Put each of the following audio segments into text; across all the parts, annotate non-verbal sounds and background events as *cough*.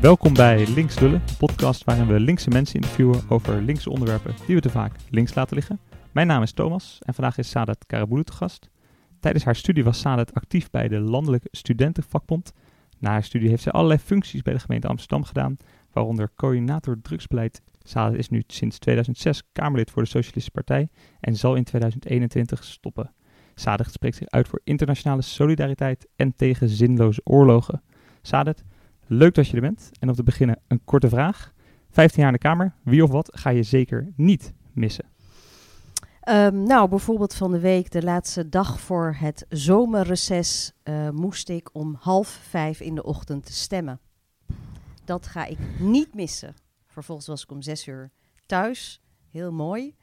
Welkom bij Links Lullen, een podcast waarin we linkse mensen interviewen over linkse onderwerpen die we te vaak links laten liggen. Mijn naam is Thomas en vandaag is Sadat Karaboulou te gast. Tijdens haar studie was Sadat actief bij de Landelijke Studentenvakbond. Na haar studie heeft zij allerlei functies bij de gemeente Amsterdam gedaan, waaronder coördinator drugsbeleid. Sadat is nu sinds 2006 Kamerlid voor de Socialistische Partij en zal in 2021 stoppen. Sadat spreekt zich uit voor internationale solidariteit en tegen zinloze oorlogen. Sadat, leuk dat je er bent. En om te beginnen een korte vraag. 15 jaar in de Kamer, wie of wat ga je zeker niet missen? Um, nou, bijvoorbeeld van de week, de laatste dag voor het zomerreces, uh, moest ik om half vijf in de ochtend stemmen. Dat ga ik niet missen. Vervolgens was ik om zes uur thuis. Heel mooi.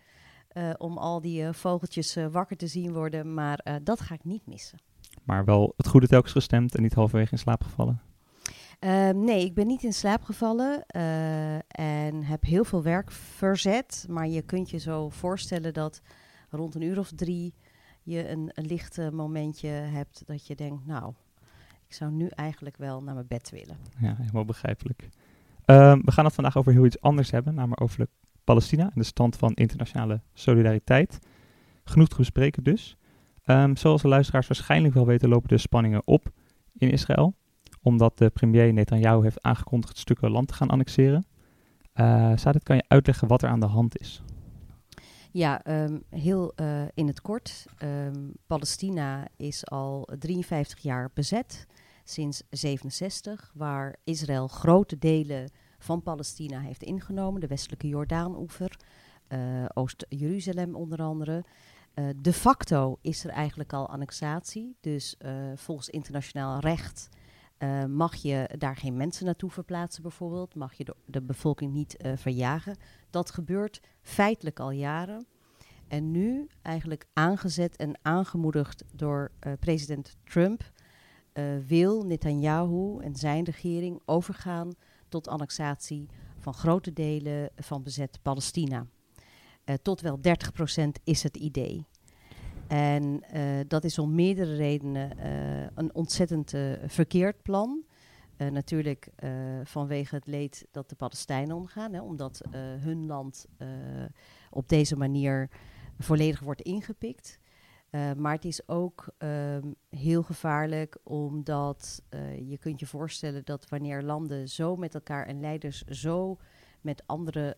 Uh, om al die uh, vogeltjes wakker te zien worden. Maar dat ga ik niet missen. Maar wel het goede telkens gestemd en niet halverwege in slaap gevallen? Uh, nee, ik ben niet in slaap gevallen uh, en heb heel veel werk verzet. Maar je kunt je zo voorstellen dat rond een uur of drie je een, een licht momentje hebt dat je denkt, nou, ik zou nu eigenlijk wel naar mijn bed willen. Ja, helemaal begrijpelijk. Uh, we gaan het vandaag over heel iets anders hebben, namelijk over Palestina en de stand van internationale solidariteit. Genoeg te bespreken dus. Um, zoals de luisteraars waarschijnlijk wel weten, lopen de spanningen op in Israël omdat de premier Netanyahu heeft aangekondigd stukken land te gaan annexeren. Uh, kan je uitleggen wat er aan de hand is? Ja, um, heel uh, in het kort. Um, Palestina is al 53 jaar bezet, sinds 67, waar Israël grote delen van Palestina heeft ingenomen, de westelijke Jordaan-oever, uh, Oost-Jeruzalem onder andere. De facto is er eigenlijk al annexatie, dus volgens internationaal recht uh, mag je daar geen mensen naartoe verplaatsen bijvoorbeeld? Mag je de, bevolking niet uh, verjagen? Dat gebeurt feitelijk al jaren. En nu eigenlijk aangezet en aangemoedigd door uh, president Trump... wil Netanyahu en zijn regering overgaan tot annexatie van grote delen van bezet Palestina. tot wel 30% is het idee. En uh, dat is om meerdere redenen uh, een ontzettend uh, verkeerd plan. natuurlijk vanwege het leed dat de Palestijnen omgaan, hè, omdat hun land op deze manier volledig wordt ingepikt. maar het is ook ehm, heel gevaarlijk, omdat je kunt je voorstellen dat wanneer landen zo met elkaar en leiders zo met andere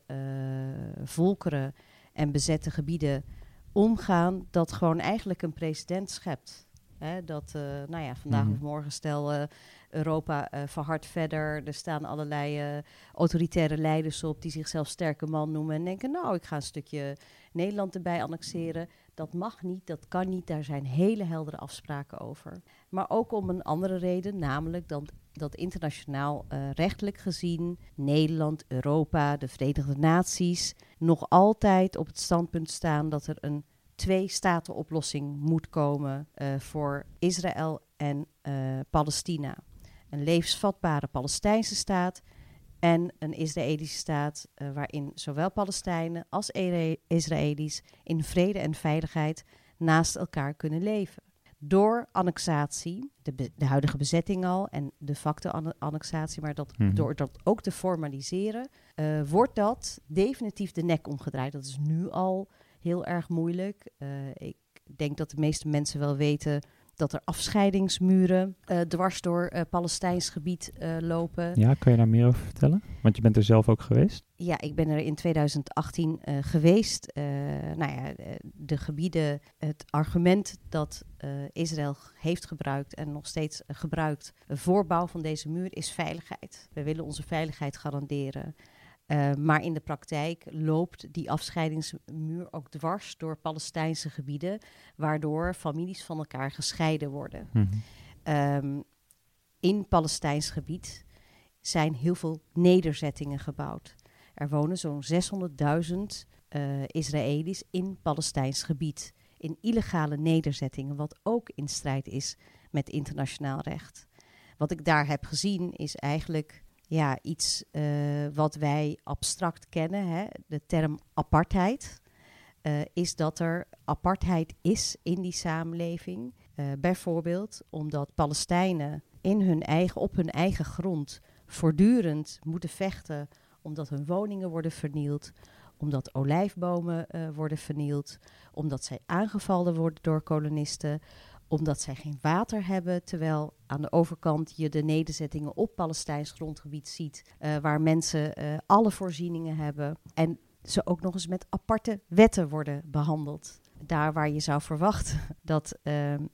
volkeren en bezette gebieden omgaan dat gewoon eigenlijk een president schept. Hè, dat, uh, nou ja, vandaag mm -hmm. of morgen stel uh, Europa uh, verhardt verder. Er staan allerlei autoritaire leiders op die zichzelf sterke man noemen en denken, nou, ik ga een stukje Nederland erbij annexeren. Dat mag niet, dat kan niet, daar zijn hele heldere afspraken over. Maar ook om een andere reden, namelijk dat, dat internationaal rechtelijk gezien Nederland, Europa, de Verenigde Naties nog altijd op het standpunt staan dat er een twee-staten-oplossing moet komen uh, voor Israël en uh, Palestina. Een levensvatbare Palestijnse staat en een Israëlische staat waarin zowel Palestijnen als Israëli's in vrede en veiligheid naast elkaar kunnen leven. Door annexatie, de, de huidige bezetting al en de facto annexatie, maar dat, -hmm. door dat ook te formaliseren, uh, wordt dat definitief de nek omgedraaid. Dat is nu al heel erg moeilijk. Uh, ik denk dat de meeste mensen wel weten dat er afscheidingsmuren uh, dwars door uh, Palestijns gebied uh, lopen. Ja, kan je daar meer over vertellen? Want je bent er zelf ook geweest. Ja, ik ben er in 2018 geweest. nou ja, de gebieden, het argument dat Israël heeft gebruikt en nog steeds gebruikt voor bouw van deze muur is veiligheid. We willen onze veiligheid garanderen. Uh, maar in de praktijk loopt die afscheidingsmuur ook dwars door Palestijnse gebieden, waardoor families van elkaar gescheiden worden. Mm -hmm. um, in Palestijns gebied zijn heel veel nederzettingen gebouwd. Er wonen zo'n 600.000 uh, Israëli's in Palestijns gebied, in illegale nederzettingen, wat ook in strijd is met internationaal recht. Wat ik daar heb gezien is eigenlijk ja, iets uh, wat wij abstract kennen, hè, de term apartheid, uh, is dat er apartheid is in die samenleving. Uh, bijvoorbeeld omdat Palestijnen in hun eigen, op hun eigen grond voortdurend moeten vechten omdat hun woningen worden vernield, omdat olijfbomen worden vernield, omdat zij aangevallen worden door kolonisten, omdat zij geen water hebben, terwijl aan de overkant je de nederzettingen op Palestijns grondgebied ziet, uh, waar mensen uh, alle voorzieningen hebben en ze ook nog eens met aparte wetten worden behandeld. Daar waar je zou verwachten dat ehm,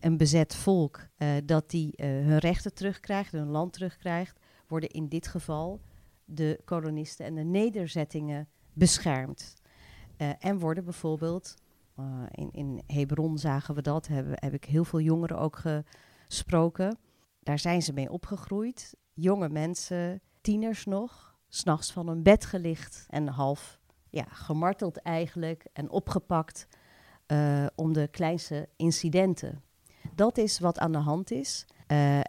een bezet volk dat die hun rechten terugkrijgt, hun land terugkrijgt, worden in dit geval de kolonisten en de nederzettingen beschermd. En worden bijvoorbeeld, uh, in, in Hebron zagen we dat, hebben, heb ik heel veel jongeren ook gesproken. Daar zijn ze mee opgegroeid. Jonge mensen, tieners nog, s'nachts van hun bed gelicht en half ja, gemarteld eigenlijk en opgepakt uh, om de kleinste incidenten. Dat is wat aan de hand is.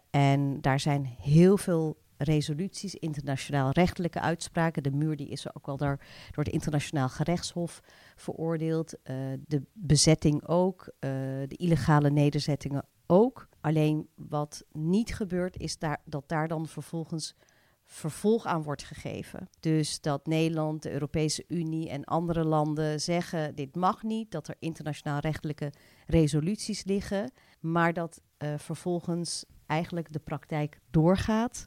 en daar zijn heel veel resoluties, internationaal rechtelijke uitspraken. De muur die is ook al door, door het internationaal gerechtshof veroordeeld. Uh, de bezetting ook, uh, de illegale nederzettingen ook. Alleen wat niet gebeurt is daar, dat daar dan vervolgens vervolg aan wordt gegeven. Dus dat Nederland, de Europese Unie en andere landen zeggen: dit mag niet, dat er internationaal rechtelijke resoluties liggen, maar dat uh, vervolgens eigenlijk de praktijk doorgaat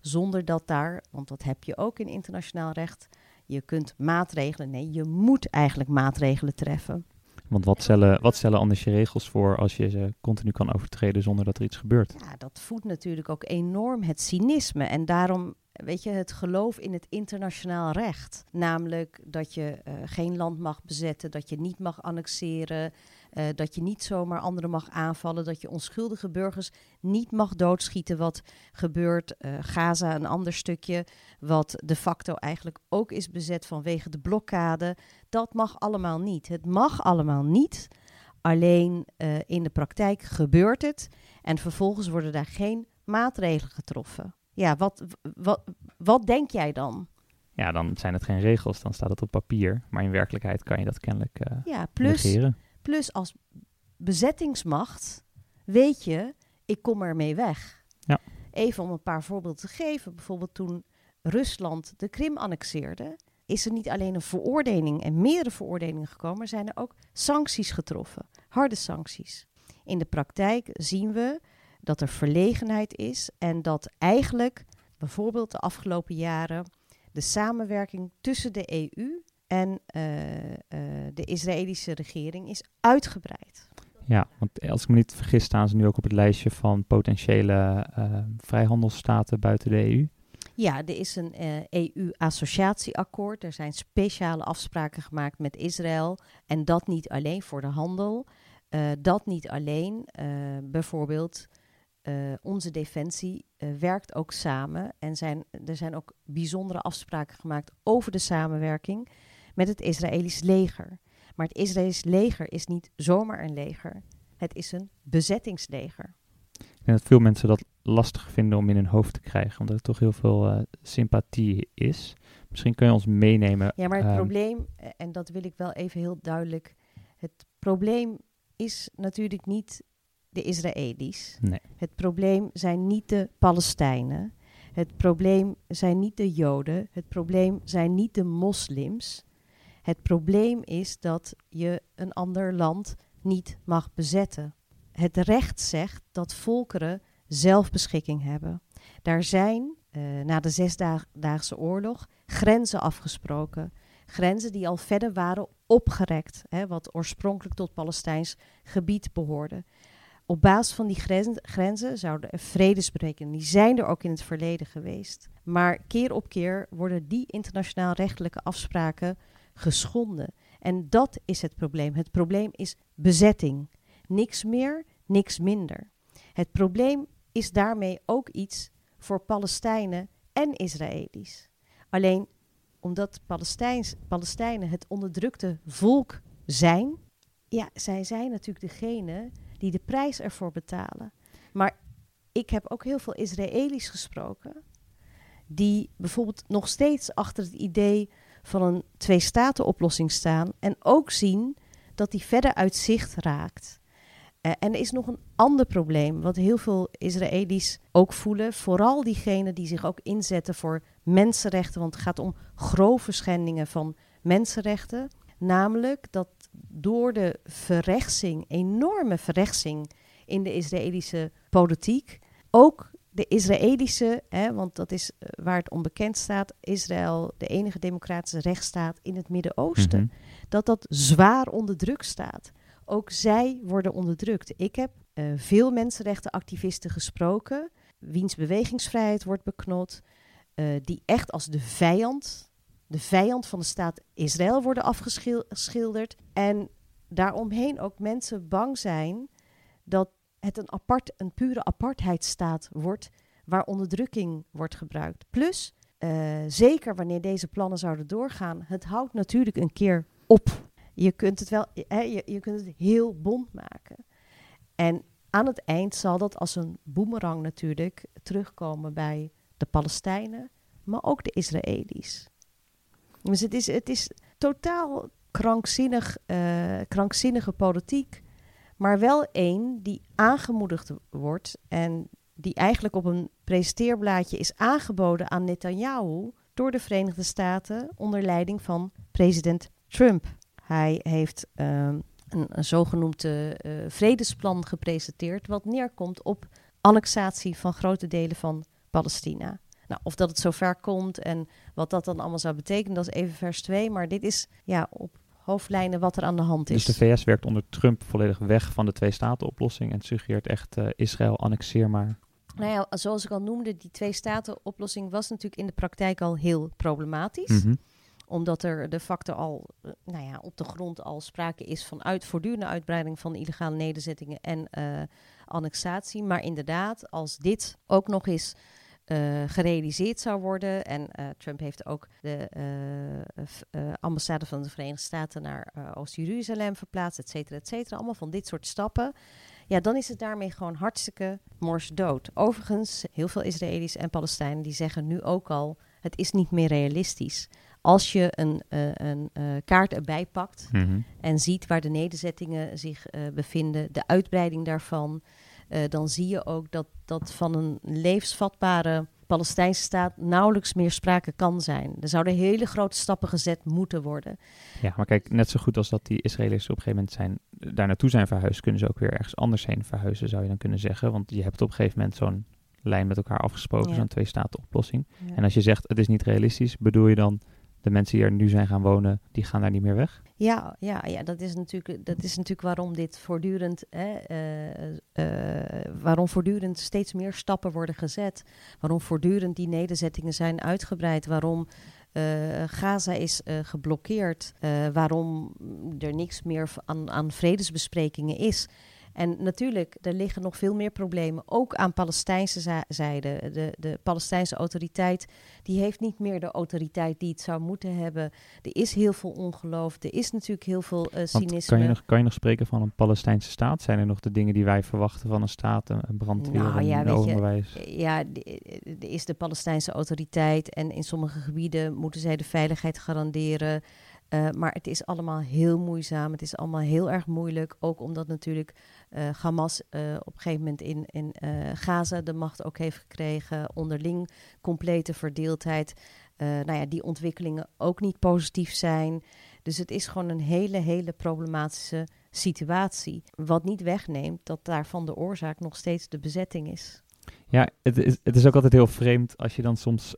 zonder dat daar, want dat heb je ook in internationaal recht, je kunt maatregelen, nee, je moet eigenlijk maatregelen treffen. Want wat stellen, wat stellen anders je regels voor als je ze continu kan overtreden zonder dat er iets gebeurt? Ja, dat voedt natuurlijk ook enorm het cynisme. En daarom weet je, het geloof in het internationaal recht. Namelijk dat je uh, geen land mag bezetten, dat je niet mag annexeren, uh, dat je niet zomaar anderen mag aanvallen, dat je onschuldige burgers niet mag doodschieten. Wat gebeurt, uh, Gaza een ander stukje, wat de facto eigenlijk ook is bezet vanwege de blokkade. Dat mag allemaal niet. Het mag allemaal niet. Alleen in de praktijk gebeurt het en vervolgens worden daar geen maatregelen getroffen ja, wat, wat, wat denk jij dan? Ja, dan zijn het geen regels, dan staat het op papier. Maar in werkelijkheid kan je dat kennelijk uh, ja, plus, negeren. Plus als bezettingsmacht weet je, ik kom ermee weg. Ja. Even om een paar voorbeelden te geven. Bijvoorbeeld toen Rusland de Krim annexeerde, is er niet alleen een veroordeling en meerdere veroordelingen gekomen, maar zijn er ook sancties getroffen. Harde sancties. In de praktijk zien we dat er verlegenheid is en dat eigenlijk bijvoorbeeld de afgelopen jaren de samenwerking tussen de EU en uh, uh, de Israëlische regering is uitgebreid. Ja, want als ik me niet vergis staan ze nu ook op het lijstje van potentiële uh, vrijhandelsstaten buiten de EU. Ja, er is een EU-associatieakkoord. Er zijn speciale afspraken gemaakt met Israël. En dat niet alleen voor de handel. dat niet alleen bijvoorbeeld onze defensie werkt ook samen en zijn, er zijn ook bijzondere afspraken gemaakt over de samenwerking met het Israëlisch leger. Maar het Israëlisch leger is niet zomaar een leger, het is een bezettingsleger. Ik denk dat veel mensen dat lastig vinden om in hun hoofd te krijgen, omdat er toch heel veel uh, sympathie is. Misschien kun je ons meenemen. Ja, maar het um, probleem, en dat wil ik wel even heel duidelijk, het probleem is natuurlijk niet de Israëli's. Nee. Het probleem zijn niet de Palestijnen. Het probleem zijn niet de Joden. Het probleem zijn niet de moslims. Het probleem is dat je een ander land niet mag bezetten. Het recht zegt dat volkeren zelfbeschikking hebben. Daar zijn uh, na de Zesdaagse Oorlog grenzen afgesproken. Grenzen die al verder waren opgerekt, hè, wat oorspronkelijk tot Palestijns gebied behoorde. Op basis van die grenzen, grenzen zouden er vredesbrekingen, die zijn er ook in het verleden geweest. Maar keer op keer worden die internationaal rechtelijke afspraken geschonden. En dat is het probleem. Het probleem is bezetting. Niks meer, niks minder. Het probleem is daarmee ook iets voor Palestijnen en Israëli's. Alleen omdat Palestijns, Palestijnen het onderdrukte volk zijn, ja, zij zijn natuurlijk degene die de prijs ervoor betalen. Maar ik heb ook heel veel Israëli's gesproken, die bijvoorbeeld nog steeds achter het idee van een twee-staten-oplossing staan en ook zien dat die verder uit zicht raakt. Uh, en er is nog een ander probleem, wat heel veel Israëli's ook voelen. Vooral diegenen die zich ook inzetten voor mensenrechten. Want het gaat om grove schendingen van mensenrechten. Namelijk dat door de verrechtsing, enorme verrechtsing in de Israëlische politiek, ook de Israëlische, hè, want dat is eh, waar het onbekend staat, Israël, de enige democratische rechtsstaat in het Midden-Oosten, mhm. dat dat zwaar onder druk staat. Ook zij worden onderdrukt. Ik heb uh, veel mensenrechtenactivisten gesproken, wiens bewegingsvrijheid wordt beknot, uh, die echt als de vijand, de vijand van de staat Israël worden afgeschilderd. En daaromheen ook mensen bang zijn dat het een, apart, een pure apartheidstaat wordt waar onderdrukking wordt gebruikt. Plus, uh, zeker wanneer deze plannen zouden doorgaan, het houdt natuurlijk een keer op. Je kunt het wel, hè, je, kunt het heel bond maken. En aan het eind zal dat als een boemerang natuurlijk terugkomen bij de Palestijnen, maar ook de Israëli's. Dus het is, het is totaal krankzinnig, uh, krankzinnige politiek maar wel één die aangemoedigd wordt en die eigenlijk op een presenteerblaadje is aangeboden aan Netanyahu door de Verenigde Staten onder leiding van president Trump. Hij heeft ehm, een, een, zogenoemd uh, vredesplan gepresenteerd, wat neerkomt op annexatie van grote delen van Palestina. Nou, of dat het zover komt en wat dat dan allemaal zou betekenen, dat is even vers 2. Maar dit is ja, op hoofdlijnen wat er aan de hand is. Dus de VS werkt onder Trump volledig weg van de twee-staten-oplossing en suggereert echt uh, Israël annexeer maar. Nou ja, zoals ik al noemde, die twee-staten-oplossing was natuurlijk in de praktijk al heel problematisch. Mm Omdat er de facto al uh, nou ja, op de grond al sprake is van uit, voortdurende uitbreiding van illegale nederzettingen en uh, annexatie. Maar inderdaad, als dit ook nog eens uh, gerealiseerd zou worden. En uh, Trump heeft ook de uh, ambassade van de Verenigde Staten naar Oost-Jeruzalem verplaatst, et cetera, et cetera. Allemaal van dit soort stappen. Ja, dan is het daarmee gewoon hartstikke mors dood. Overigens, heel veel Israëli's en Palestijnen die zeggen nu ook al, het is niet meer realistisch. Als je een, een kaart erbij pakt mm-hmm. en ziet waar de nederzettingen zich bevinden, de uitbreiding daarvan, uh, dan zie je ook dat, dat van een levensvatbare Palestijnse staat nauwelijks meer sprake kan zijn. Er zouden hele grote stappen gezet moeten worden. Ja, maar kijk, net zo goed als dat die Israëli's op een gegeven moment zijn, daar naartoe zijn verhuisd, kunnen ze ook weer ergens anders heen verhuizen, zou je dan kunnen zeggen. Want je hebt op een gegeven moment zo'n lijn met elkaar afgesproken, zo'n twee-staten oplossing. En als je zegt het is niet realistisch, bedoel je dan de mensen die er nu zijn gaan wonen, die gaan daar niet meer weg? Ja, ja, ja dat, is natuurlijk, dat is natuurlijk waarom dit voortdurend, hè, uh, uh, waarom voortdurend steeds meer stappen worden gezet. Waarom voortdurend die nederzettingen zijn uitgebreid. Waarom Gaza is geblokkeerd. waarom er niks meer aan, aan vredesbesprekingen is. En natuurlijk, er liggen nog veel meer problemen, ook aan Palestijnse zijde. De, de Palestijnse autoriteit, die heeft niet meer de autoriteit die het zou moeten hebben. Er is heel veel ongeloof, er is natuurlijk heel veel uh, cynisme. Kan je, nog, kan je nog spreken van een Palestijnse staat? Zijn er nog de dingen die wij verwachten van een staat, een, brandweer, nou, ja, een onderwijs? ja, er is de Palestijnse autoriteit en in sommige gebieden moeten zij de veiligheid garanderen. Uh, maar het is allemaal heel moeizaam. Het is allemaal heel erg moeilijk. Ook omdat natuurlijk Hamas uh, op een gegeven moment in, in Gaza de macht ook heeft gekregen. Onderling complete verdeeldheid. nou ja, die ontwikkelingen ook niet positief zijn. Dus het is gewoon een hele, hele problematische situatie. Wat niet wegneemt dat daarvan de oorzaak nog steeds de bezetting is. Ja, het is, het is ook altijd heel vreemd als je dan soms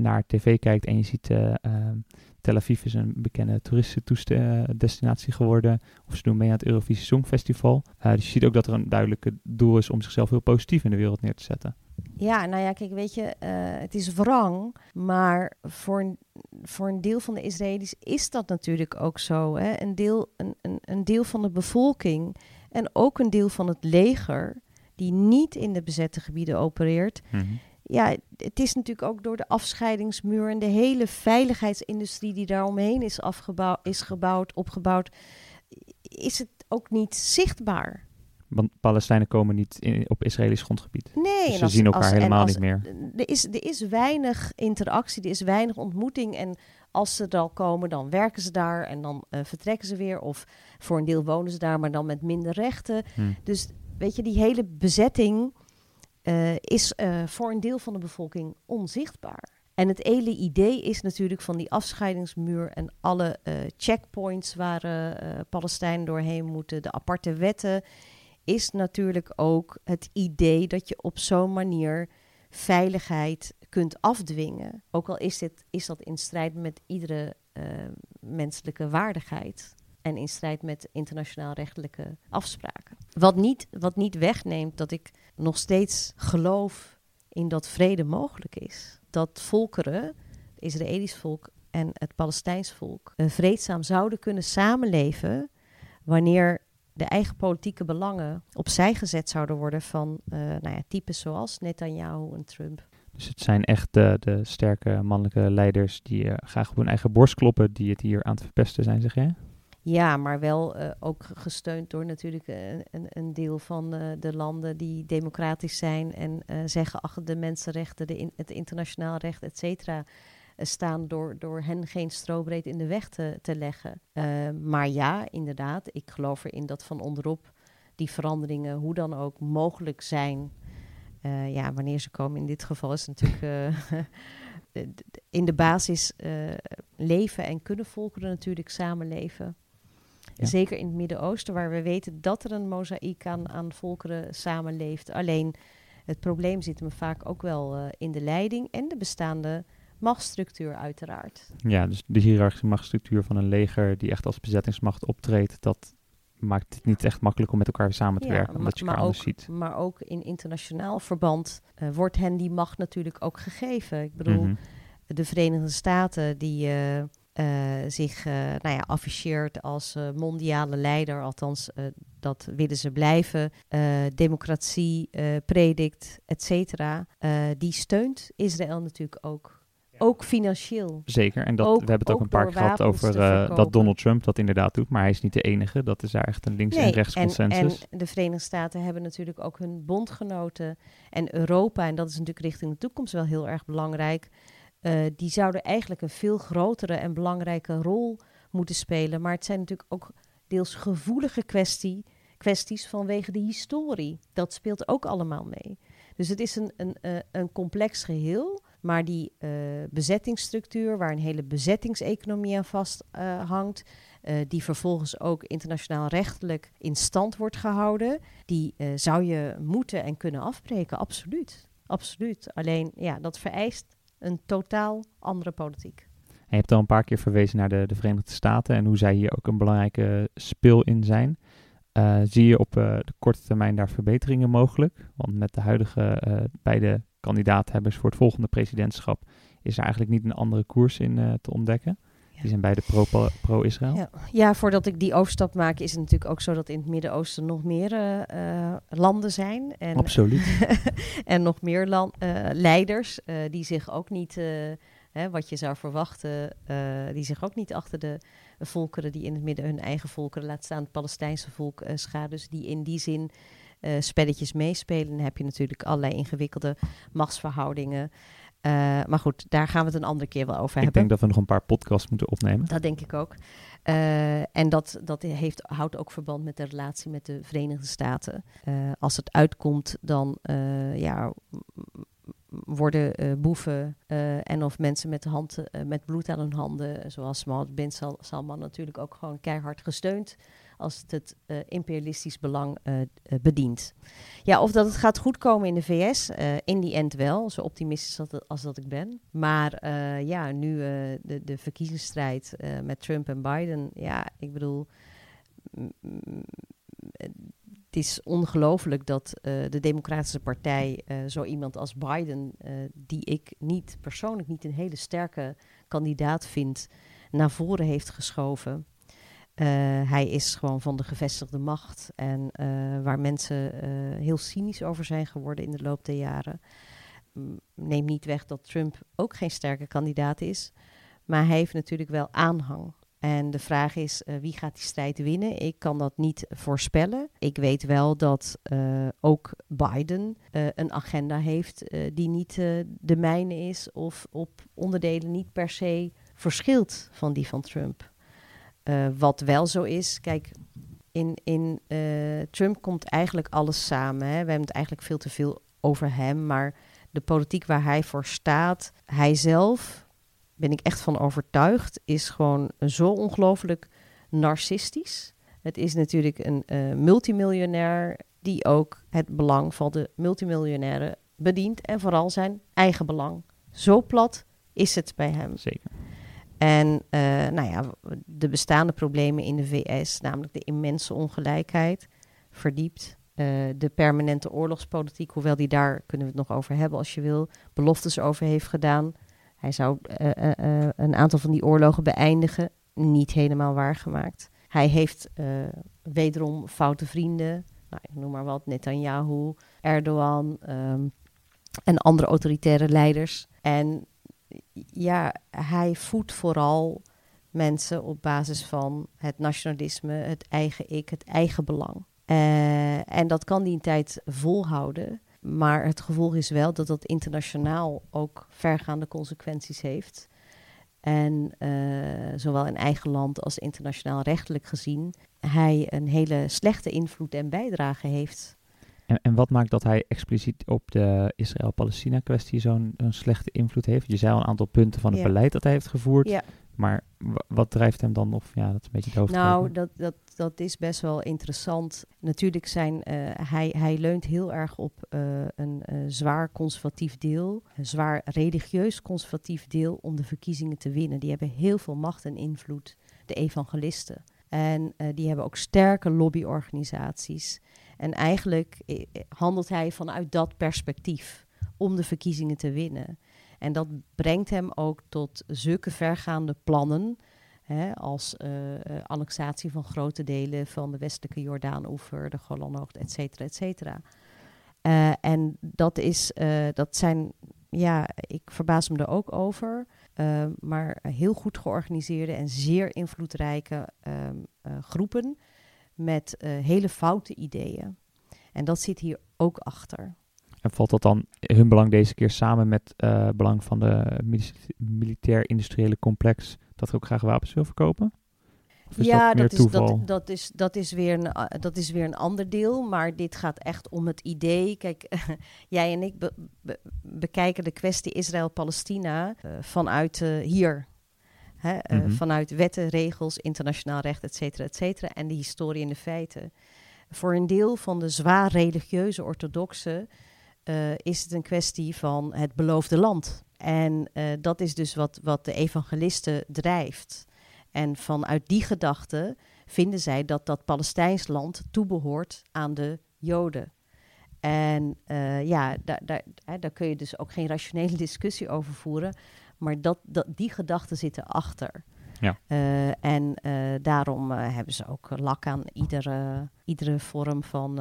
naar tv kijkt en je ziet ehm, Tel Aviv is een bekende toeristendestinatie geworden. Of ze doen mee aan het Eurovisie Songfestival. Uh, dus je ziet ook dat er een duidelijke doel is om zichzelf heel positief in de wereld neer te zetten. Ja, nou ja, kijk, weet je, uh, het is wrang, maar voor een, voor een deel van de Israëli's is dat natuurlijk ook zo. Hè? Een, deel, een, een, een deel van de bevolking en ook een deel van het leger, die niet in de bezette gebieden opereert, mm ja, het is natuurlijk ook door de afscheidingsmuur en de hele veiligheidsindustrie die daaromheen is, afgebouwd, is gebouwd, opgebouwd, is het ook niet zichtbaar. Want Palestijnen komen niet in, op Israëlisch grondgebied. Nee, dus ze zien elkaar helemaal niet meer. Er is, er is weinig interactie, er is weinig ontmoeting. En als ze er al komen, dan werken ze daar en dan vertrekken ze weer. Of voor een deel wonen ze daar, maar dan met minder rechten. Hm. Dus weet je, die hele bezetting is voor een deel van de bevolking onzichtbaar. En het hele idee is natuurlijk van die afscheidingsmuur en alle uh, checkpoints waar Palestijnen doorheen moeten, de aparte wetten, is natuurlijk ook het idee dat je op zo'n manier veiligheid kunt afdwingen. Ook al is, dit, is dat in strijd met iedere menselijke waardigheid en in strijd met internationaal rechtelijke afspraken. Wat niet, wat niet wegneemt dat ik nog steeds geloof in dat vrede mogelijk is dat volkeren, het Israëlisch volk en het Palestijns volk, uh, vreedzaam zouden kunnen samenleven wanneer de eigen politieke belangen opzij gezet zouden worden van uh, nou ja, types zoals Netanyahu en Trump. Dus het zijn echt de, de sterke mannelijke leiders die graag op hun eigen borst kloppen, die het hier aan het verpesten zijn, zeg jij? Ja, maar wel uh, ook gesteund door natuurlijk een, een, deel van uh, de landen die democratisch zijn en uh, zeggen achter de mensenrechten, de het internationaal recht, et cetera, staan door, door hen geen strobreed in de weg te, te leggen. maar ja, inderdaad, ik geloof erin dat van onderop die veranderingen, hoe dan ook, mogelijk zijn. ja, wanneer ze komen in dit geval is natuurlijk *laughs* in de basis leven en kunnen volkeren natuurlijk samenleven. Zeker in het Midden-Oosten, waar we weten dat er een mozaïek aan, aan volkeren samenleeft. Alleen het probleem zit me vaak ook wel uh, in de leiding en de bestaande machtsstructuur uiteraard. Ja, dus de hiërarchische machtsstructuur van een leger die echt als bezettingsmacht optreedt, dat maakt het niet echt makkelijk om met elkaar samen te ja, werken, omdat je elkaar anders ziet. Maar ook in internationaal verband uh, wordt hen die macht natuurlijk ook gegeven. Ik bedoel, mm -hmm. de Verenigde Staten die... Uh, zich uh, nou ja, afficheert als uh, mondiale leider, althans dat willen ze blijven, democratie predikt, et cetera, die steunt Israël natuurlijk ook. Ook financieel. Zeker, en dat, ook, we hebben het ook, ook een paar keer gehad over dat Donald Trump dat inderdaad doet, maar hij is niet de enige. Dat is daar echt een links- nee, en rechts consensus. En de Verenigde Staten hebben natuurlijk ook hun bondgenoten en Europa, en dat is natuurlijk richting de toekomst wel heel erg belangrijk. Uh, die zouden eigenlijk een veel grotere en belangrijke rol moeten spelen. Maar het zijn natuurlijk ook deels gevoelige kwestie, kwesties vanwege de historie. Dat speelt ook allemaal mee. Dus het is een, een, uh, een complex geheel. Maar die uh, bezettingsstructuur, waar een hele bezettingseconomie aan vasthangt, die vervolgens ook internationaal rechtelijk in stand wordt gehouden, die zou je moeten en kunnen afbreken. Absoluut. Absoluut. Alleen ja, dat vereist een totaal andere politiek. En je hebt al een paar keer verwezen naar de, de Verenigde Staten en hoe zij hier ook een belangrijke speel in zijn. Uh, zie je op uh, de korte termijn daar verbeteringen mogelijk? Want met de huidige uh, beide kandidaathebbers voor het volgende presidentschap is er eigenlijk niet een andere koers in te ontdekken. Die zijn beide pro-Israël. Pro ja. ja. voordat ik die overstap maak, is het natuurlijk ook zo dat in het Midden-Oosten nog meer uh, landen zijn. En, Absoluut. *laughs* en nog meer land, uh, leiders uh, die zich ook niet, hè, wat je zou verwachten, die zich ook niet achter de volkeren die in het midden hun eigen volkeren, laat staan het Palestijnse volk, scharen. Dus die in die zin spelletjes meespelen. Dan heb je natuurlijk allerlei ingewikkelde machtsverhoudingen. Uh, maar goed, daar gaan we het een andere keer wel over ik hebben. Ik denk dat we nog een paar podcasts moeten opnemen. Dat denk ik ook. Uh, en dat, dat heeft, houdt ook verband met de relatie met de Verenigde Staten. Uh, als het uitkomt, dan ja, worden boeven en of mensen met, hand, met bloed aan hun handen, zoals Mohammed bin Salman natuurlijk ook gewoon keihard gesteund als het het uh, imperialistisch belang uh, bedient. Ja, of dat het gaat goedkomen in de VS, in die end wel, zo optimistisch als dat, als dat ik ben. Maar ja, nu de, de verkiezingsstrijd met Trump en Biden, ja, ik bedoel het is ongelooflijk dat de Democratische Partij zo iemand als Biden, die ik niet persoonlijk niet een hele sterke kandidaat vind, naar voren heeft geschoven. Uh, hij is gewoon van de gevestigde macht en uh, waar mensen uh, heel cynisch over zijn geworden in de loop der jaren. Neem niet weg dat Trump ook geen sterke kandidaat is, maar hij heeft natuurlijk wel aanhang. En de vraag is, wie gaat die strijd winnen? Ik kan dat niet voorspellen. Ik weet wel dat ook Biden een agenda heeft die niet de mijne is of op onderdelen niet per se verschilt van die van Trump. Uh, wat wel zo is, kijk, in, in uh, Trump komt eigenlijk alles samen. Hè? We hebben het eigenlijk veel te veel over hem, maar de politiek waar hij voor staat, hij zelf, ben ik echt van overtuigd, is gewoon zo ongelooflijk narcistisch. Het is natuurlijk een uh, multimiljonair die ook het belang van de multimiljonairen bedient en vooral zijn eigen belang. Zo plat is het bij hem. Zeker. En uh, nou ja, de bestaande problemen in de VS, namelijk de immense ongelijkheid, verdiept. Uh, de permanente oorlogspolitiek, hoewel die daar kunnen we het nog over hebben als je wil, beloftes over heeft gedaan. Hij zou uh, een aantal van die oorlogen beëindigen, niet helemaal waargemaakt. Hij heeft wederom foute vrienden, nou, ik noem maar wat, Netanyahu, Erdogan um, en andere autoritaire leiders. En ja, hij voedt vooral mensen op basis van het nationalisme, het eigen ik, het eigen belang. Uh, en dat kan die een tijd volhouden. Maar het gevolg is wel dat dat internationaal ook vergaande consequenties heeft. En uh, zowel in eigen land als internationaal rechtelijk gezien, hij een hele slechte invloed en bijdrage heeft en, en wat maakt dat hij expliciet op de Israël-Palestina-kwestie zo'n slechte invloed heeft? Je zei al een aantal punten van het beleid dat hij heeft gevoerd. Ja. Maar wat drijft hem dan? Of ja, dat is een beetje het hoofd. Nou, dat, dat, dat is best wel interessant. Natuurlijk zijn uh, hij, hij leunt heel erg op uh, een uh, zwaar conservatief deel, een zwaar religieus conservatief deel om de verkiezingen te winnen. Die hebben heel veel macht en invloed, de evangelisten. En die hebben ook sterke lobbyorganisaties. En eigenlijk eh, eh, handelt hij vanuit dat perspectief om de verkiezingen te winnen. En dat brengt hem ook tot zulke vergaande plannen. Hè, als uh, annexatie van grote delen van de westelijke Jordaan-oever, de Golanhoogte, et cetera, et cetera. En dat, is, dat zijn, ja, ik verbaas me er ook over, maar heel goed georganiseerde en zeer invloedrijke ehm, groepen met uh, hele foute ideeën. En dat zit hier ook achter. En valt dat dan hun belang deze keer samen met uh, belang van de militair-industriële complex dat er ook graag wapens wil verkopen? ja, dat, dat, is, dat, dat, is, dat, is weer een, dat is weer een ander deel. Maar dit gaat echt om het idee. Kijk, *laughs* jij en ik be, be, bekijken de kwestie Israël-Palestina uh, vanuit hier. Hè, mm -hmm. Vanuit wetten, regels, internationaal recht, et cetera, et cetera. En de historie en de feiten. Voor een deel van de zwaar religieuze orthodoxen uh, is het een kwestie van het beloofde land. En uh, dat is dus wat, wat de evangelisten drijft. En vanuit die gedachte vinden zij dat dat Palestijns land toebehoort aan de Joden. En uh, ja, daar, daar, daar kun je dus ook geen rationele *laughs* discussie over voeren. Maar dat, dat, die gedachten zitten achter. Ja. Uh, en uh, daarom uh, hebben ze ook lak aan iedere, iedere vorm van,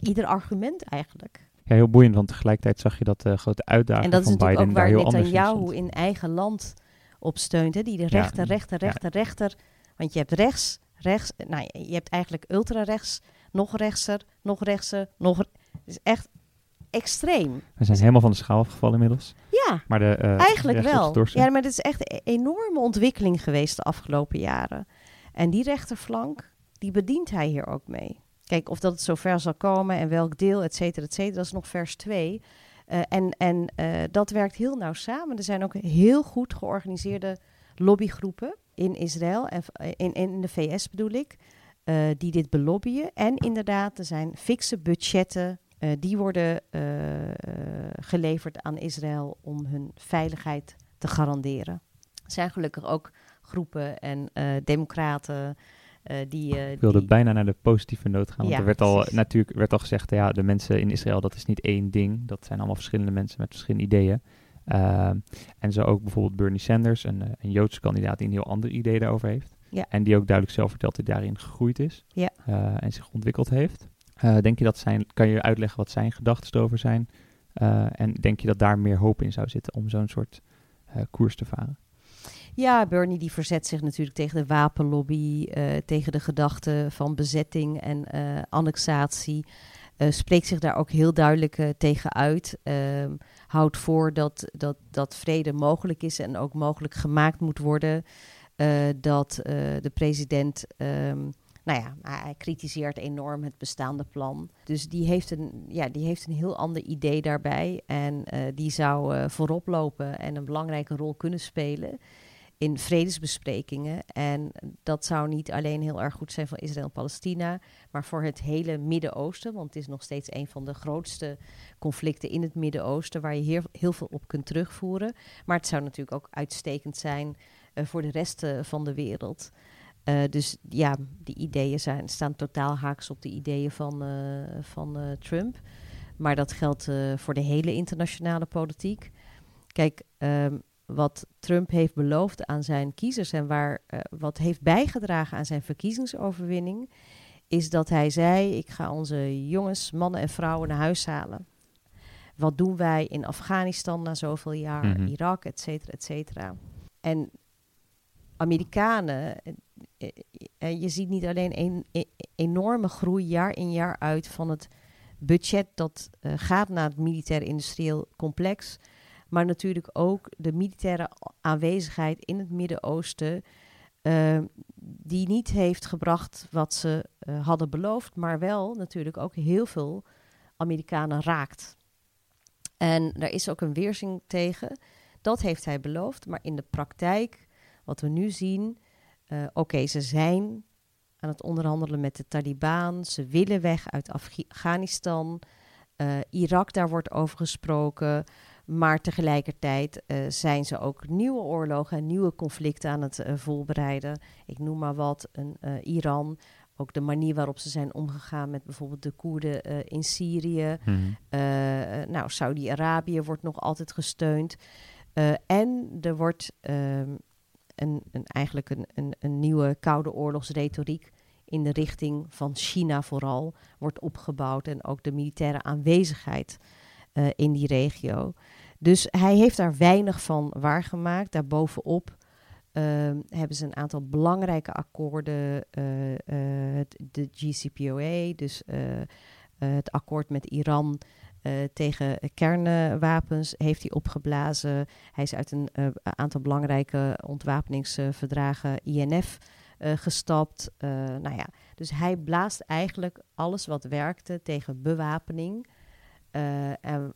ieder argument eigenlijk. Ja, heel boeiend, want tegelijkertijd zag je dat de grote uitdaging van Biden daar heel anders En dat is natuurlijk ook waar Netanyahu in eigen land op steunt. Hè? Die de rechter, ja. rechter, rechter, ja. rechter. Want je hebt rechts, rechts, nou je hebt eigenlijk ultra-rechts, nog rechtser, nog rechtser, nog... Het is echt extreem. We zijn helemaal van de schaal afgevallen inmiddels. Ja, maar de, uh, eigenlijk wel. Ja, maar het is echt een enorme ontwikkeling geweest de afgelopen jaren. En die rechterflank, die bedient hij hier ook mee. Kijk, of dat het zover zal komen en welk deel, et cetera, et cetera, dat is nog vers 2. Uh, en en uh, dat werkt heel nauw samen. Er zijn ook heel goed georganiseerde lobbygroepen in Israël en in, in de VS bedoel ik, uh, die dit belobbyen. En inderdaad, er zijn fikse budgetten uh, die worden uh, geleverd aan Israël om hun veiligheid te garanderen. Er zijn gelukkig ook groepen en uh, democraten die. Ik wilde die... bijna naar de positieve noot gaan. Want ja, er werd al, natuurlijk werd al gezegd, ja, de mensen in Israël, dat is niet één ding. Dat zijn allemaal verschillende mensen met verschillende ideeën. en zo ook bijvoorbeeld Bernie Sanders, een, een Joodse kandidaat die een heel ander idee daarover heeft. Ja. En die ook duidelijk zelf vertelt dat hij daarin gegroeid is ja. en zich ontwikkeld heeft. Uh, denk je dat zijn, kan je uitleggen wat zijn gedachten erover zijn? Uh, en denk je dat daar meer hoop in zou zitten om zo'n soort uh, koers te varen? Ja, Bernie die verzet zich natuurlijk tegen de wapenlobby, tegen de gedachte van bezetting en annexatie. spreekt zich daar ook heel duidelijk tegen uit. Ehm, houdt voor dat, dat, dat vrede mogelijk is en ook mogelijk gemaakt moet worden. dat de president ehm, nou ja, hij kritiseert enorm het bestaande plan. Dus die heeft een, ja, die heeft een heel ander idee daarbij. En uh, die zou uh, voorop lopen en een belangrijke rol kunnen spelen in vredesbesprekingen. En dat zou niet alleen heel erg goed zijn voor Israël en Palestina, maar voor het hele Midden-Oosten. Want het is nog steeds een van de grootste conflicten in het Midden-Oosten, waar je heel veel op kunt terugvoeren. Maar het zou natuurlijk ook uitstekend zijn uh, voor de rest van de wereld. Uh, dus ja, die ideeën zijn, staan totaal haaks op de ideeën van, uh, van uh, Trump. Maar dat geldt voor de hele internationale politiek. Kijk, um, wat Trump heeft beloofd aan zijn kiezers en waar, wat heeft bijgedragen aan zijn verkiezingsoverwinning, is dat hij zei: Ik ga onze jongens, mannen en vrouwen naar huis halen. Wat doen wij in Afghanistan na zoveel jaar, mm -hmm. Irak, et cetera, et cetera. En Amerikanen, eh, eh, je ziet niet alleen een, e, enorme groei jaar in jaar uit van het budget dat gaat naar het militair-industrieel complex, maar natuurlijk ook de militaire aanwezigheid in het Midden-Oosten, die niet heeft gebracht wat ze hadden beloofd, maar wel natuurlijk ook heel veel Amerikanen raakt. En daar is ook een weerzin tegen. Dat heeft hij beloofd, maar in de praktijk, wat we nu zien, uh, Oké, okay, ze zijn aan het onderhandelen met de Taliban. Ze willen weg uit Afghanistan. Uh, Irak, daar wordt over gesproken. Maar tegelijkertijd uh, zijn ze ook nieuwe oorlogen en nieuwe conflicten aan het voorbereiden. Ik noem maar wat, een, Iran. Ook de manier waarop ze zijn omgegaan met bijvoorbeeld de Koerden in Syrië. Mm -hmm. nou, Saudi-Arabië wordt nog altijd gesteund. en er wordt ehm, een, eigenlijk een, een, een nieuwe koude oorlogsretoriek in de richting van China vooral wordt opgebouwd en ook de militaire aanwezigheid uh, in die regio. Dus hij heeft daar weinig van waargemaakt. Daarbovenop uh, hebben ze een aantal belangrijke akkoorden, uh, de GCPOA, dus het akkoord met Iran uh, tegen kernwapens heeft hij opgeblazen. Hij is uit een uh, aantal belangrijke ontwapeningsverdragen INF eh, gestapt. nou ja, dus hij blaast eigenlijk alles wat werkte tegen bewapening. en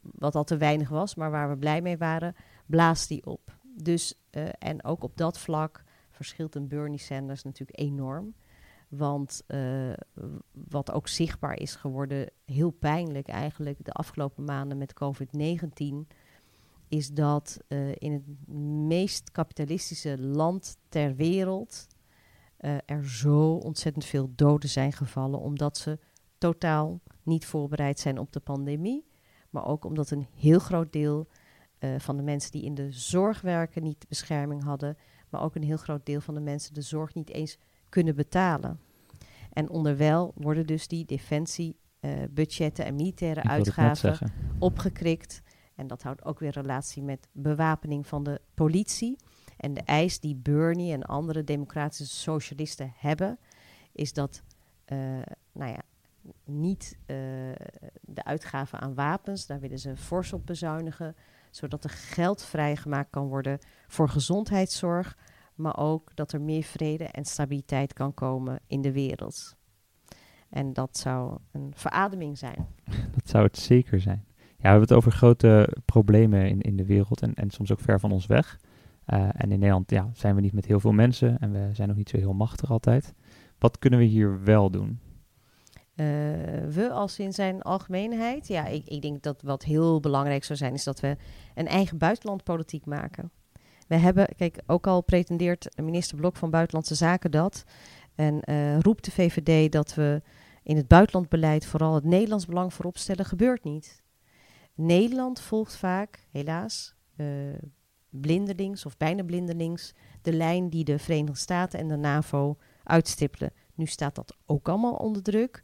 wat al te weinig was, maar waar we blij mee waren, blaast hij op. Dus, en ook op dat vlak verschilt een Bernie Sanders natuurlijk enorm. Want uh, wat ook zichtbaar is geworden, heel pijnlijk eigenlijk de afgelopen maanden met COVID-19, is dat uh, in het meest kapitalistische land ter wereld uh, er zo ontzettend veel doden zijn gevallen, omdat ze totaal niet voorbereid zijn op de pandemie, maar ook omdat een heel groot deel van de mensen die in de zorg werken niet bescherming hadden, maar ook een heel groot deel van de mensen de zorg niet eens kunnen betalen. En onderwijl worden dus die defensiebudgetten en militaire uitgaven opgekrikt. En dat houdt ook weer relatie met bewapening van de politie. En de eis die Bernie en andere democratische socialisten hebben, is dat uh, nou ja, niet uh, de uitgaven aan wapens, daar willen ze fors op bezuinigen, zodat er geld vrijgemaakt kan worden voor gezondheidszorg, maar ook dat er meer vrede en stabiliteit kan komen in de wereld. En dat zou een verademing zijn. *laughs* Dat zou het zeker zijn. Ja, we hebben het over grote problemen in, in de wereld en, en soms ook ver van ons weg. Uh, en in Nederland ja, zijn we niet met heel veel mensen en we zijn ook niet zo heel machtig altijd. Wat kunnen we hier wel doen? Uh, we als in zijn algemeenheid? Ja, ik, ik denk dat wat heel belangrijk zou zijn, is dat we een eigen buitenlandpolitiek maken. We hebben, kijk, ook al pretendeert minister Blok van Buitenlandse Zaken dat. En uh, roept de VVD dat we in het buitenlandbeleid vooral het Nederlands belang voorop stellen, gebeurt niet. Nederland volgt vaak, helaas, uh, blindelings of bijna blindelings de lijn die de Verenigde Staten en de NAVO uitstippelen. Nu staat dat ook allemaal onder druk.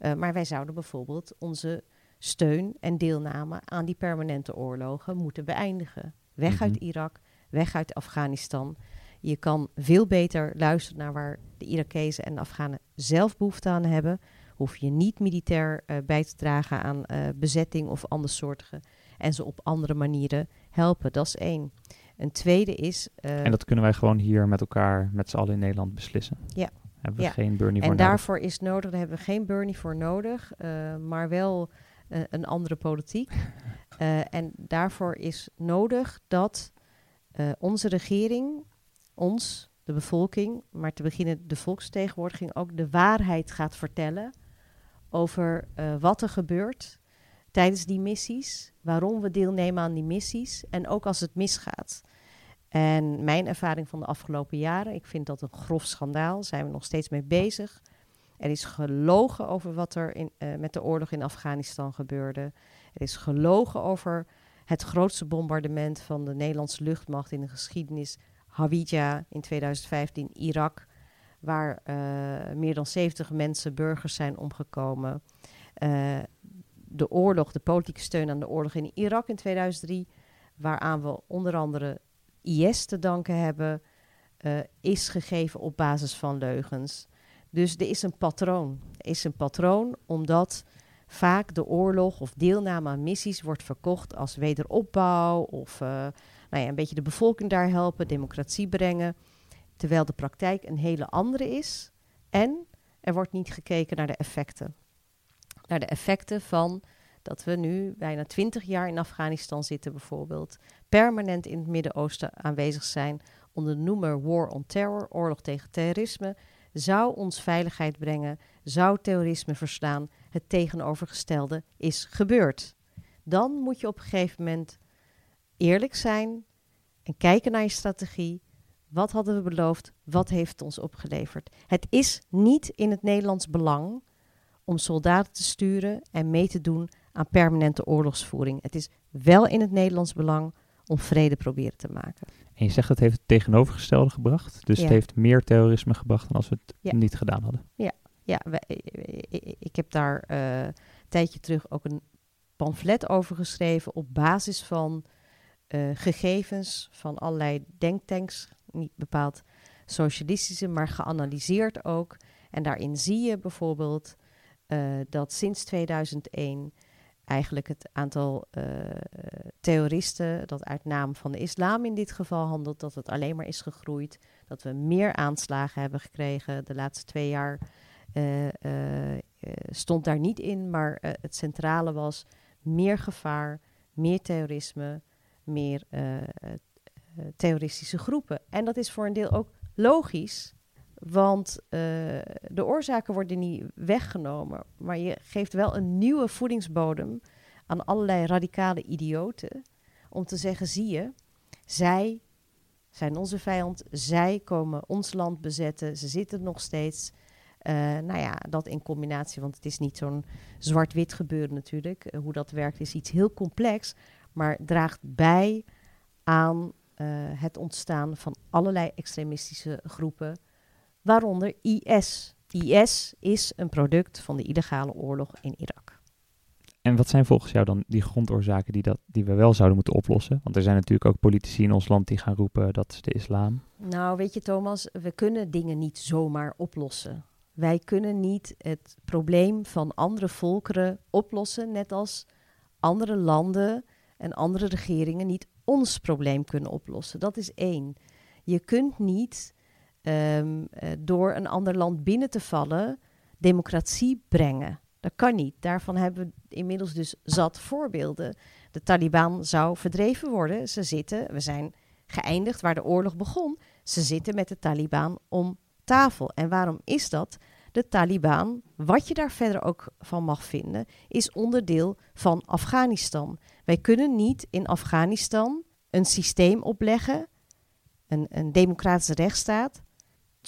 Uh, maar wij zouden bijvoorbeeld onze steun en deelname aan die permanente oorlogen moeten beëindigen. Weg mm -hmm. uit Irak, weg uit Afghanistan. Je kan veel beter luisteren naar waar de Irakezen en de Afghanen zelf behoefte aan hebben. Hoef je niet militair eh, bij te dragen aan uh, bezetting of andersoortige. En ze op andere manieren helpen. Dat is één. Een tweede is. Uh, en dat kunnen wij gewoon hier met elkaar, met z'n allen in Nederland beslissen. Ja. Hebben we geen Bernie voor en daarvoor is nodig, daar hebben we geen Bernie voor nodig, maar wel een andere politiek. *laughs* en daarvoor is nodig dat onze regering ons, de bevolking, maar te beginnen de volksvertegenwoordiging ook de waarheid gaat vertellen over uh, wat er gebeurt tijdens die missies, waarom we deelnemen aan die missies en ook als het misgaat. En mijn ervaring van de afgelopen jaren, ik vind dat een grof schandaal, zijn we nog steeds mee bezig. Er is gelogen over wat er in, uh, met de oorlog in Afghanistan gebeurde. Er is gelogen over het grootste bombardement van de Nederlandse luchtmacht in de geschiedenis Hawija in 2015, Irak, waar uh, meer dan 70 mensen, burgers zijn omgekomen. Uh, de oorlog, de politieke steun aan de oorlog in Irak in 2003, waaraan we onder andere IS te danken hebben, uh, is gegeven op basis van leugens. Dus er is een patroon. Er is een patroon omdat vaak de oorlog of deelname aan missies wordt verkocht als wederopbouw of uh, nou ja, een beetje de bevolking daar helpen, democratie brengen. Terwijl de praktijk een hele andere is. En er wordt niet gekeken naar de effecten. Naar de effecten van dat we nu bijna twintig jaar in Afghanistan zitten, bijvoorbeeld. Permanent in het Midden-Oosten aanwezig zijn onder de noemer War on Terror, oorlog tegen terrorisme. Zou ons veiligheid brengen, zou terrorisme verslaan. Het tegenovergestelde is gebeurd. Dan moet je op een gegeven moment eerlijk zijn en kijken naar je strategie. Wat hadden we beloofd? Wat heeft het ons opgeleverd? Het is niet in het Nederlands belang om soldaten te sturen en mee te doen aan permanente oorlogsvoering. Het is wel in het Nederlands belang om vrede proberen te maken. En je zegt het heeft het tegenovergestelde gebracht. Dus het heeft meer terrorisme gebracht dan als we het niet gedaan hadden. Ja, ja ik heb daar uh, een tijdje terug ook een pamflet over geschreven op basis van uh, gegevens van allerlei denktanks, niet bepaald socialistische, maar geanalyseerd ook. En daarin zie je bijvoorbeeld uh, dat sinds 2001 eigenlijk het aantal uh, terroristen dat uit naam van de islam in dit geval handelt, dat het alleen maar is gegroeid. Dat we meer aanslagen hebben gekregen. De laatste twee jaar stond daar niet in, maar het centrale was meer gevaar, meer terrorisme, meer terroristische groepen. En dat is voor een deel ook logisch, want uh, de oorzaken worden niet weggenomen, maar je geeft wel een nieuwe voedingsbodem aan allerlei radicale idioten om te zeggen: zie je, zij zijn onze vijand, zij komen ons land bezetten, ze zitten nog steeds. Uh, nou ja, dat in combinatie, want het is niet zo'n zwart-wit gebeuren natuurlijk. Uh, hoe dat werkt is iets heel complex maar draagt bij aan het ontstaan van allerlei extremistische groepen, waaronder IS. IS is een product van de illegale oorlog in Irak. En wat zijn volgens jou dan die grondoorzaken die, dat, die we wel zouden moeten oplossen? Want er zijn natuurlijk ook politici in ons land die gaan roepen dat is de islam. Nou, weet je Thomas, we kunnen dingen niet zomaar oplossen. Wij kunnen niet het probleem van andere volkeren oplossen, net als andere landen en andere regeringen niet ons probleem kunnen oplossen. Dat is één. Je kunt niet um, door een ander land binnen te vallen democratie brengen. Dat kan niet. Daarvan hebben we inmiddels dus zat voorbeelden. De Taliban zou verdreven worden. Ze zitten, we zijn geëindigd waar de oorlog begon. Ze zitten met de Taliban om tafel. En waarom is dat? De Taliban, wat je daar verder ook van mag vinden, is onderdeel van Afghanistan. Wij kunnen niet in Afghanistan een systeem opleggen, een, een democratische rechtsstaat,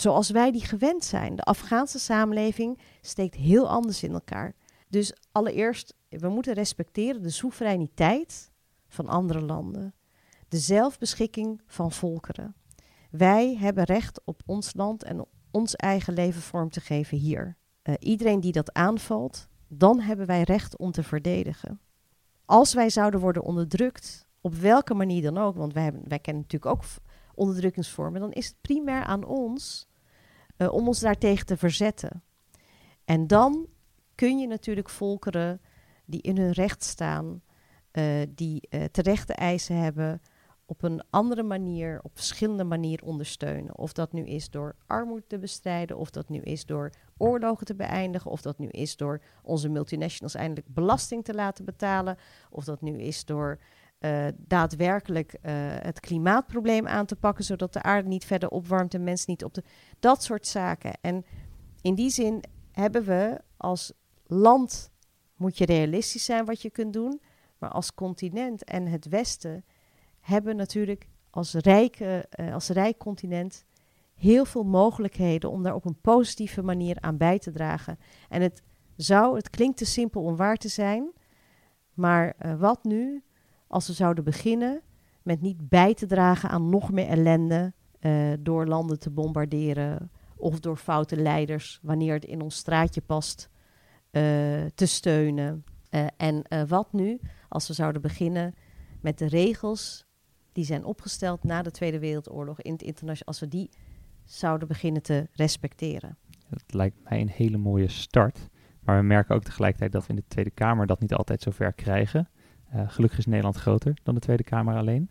zoals wij die gewend zijn. De Afghaanse samenleving steekt heel anders in elkaar. Dus allereerst, we moeten respecteren de soevereiniteit van andere landen, de zelfbeschikking van volkeren. Wij hebben recht op ons land en ons eigen leven vorm te geven hier. Uh, iedereen die dat aanvalt, dan hebben wij recht om te verdedigen. Als wij zouden worden onderdrukt, op welke manier dan ook, want wij, hebben, wij kennen natuurlijk ook onderdrukkingsvormen, dan is het primair aan ons uh, om ons daartegen te verzetten. En dan kun je natuurlijk volkeren die in hun recht staan, uh, die uh, terechte eisen hebben, op een andere manier, op verschillende manieren ondersteunen. Of dat nu is door armoede te bestrijden, of dat nu is door oorlogen te beëindigen, of dat nu is door onze multinationals eindelijk belasting te laten betalen, of dat nu is door uh, daadwerkelijk uh, het klimaatprobleem aan te pakken, zodat de aarde niet verder opwarmt en mensen niet op de. Dat soort zaken. En in die zin hebben we als land, moet je realistisch zijn wat je kunt doen, maar als continent en het Westen hebben natuurlijk als, rijke, uh, als rijk continent heel veel mogelijkheden om daar op een positieve manier aan bij te dragen. En het zou, het klinkt te simpel om waar te zijn, maar wat nu als we zouden beginnen met niet bij te dragen aan nog meer ellende uh, door landen te bombarderen of door foute leiders wanneer het in ons straatje past uh, te steunen. Uh, en wat nu als we zouden beginnen met de regels die zijn opgesteld na de Tweede Wereldoorlog in het internationaal, als we die zouden beginnen te respecteren. Dat lijkt mij een hele mooie start. Maar we merken ook tegelijkertijd dat we in de Tweede Kamer dat niet altijd zo ver krijgen. Uh, gelukkig is Nederland groter dan de Tweede Kamer alleen.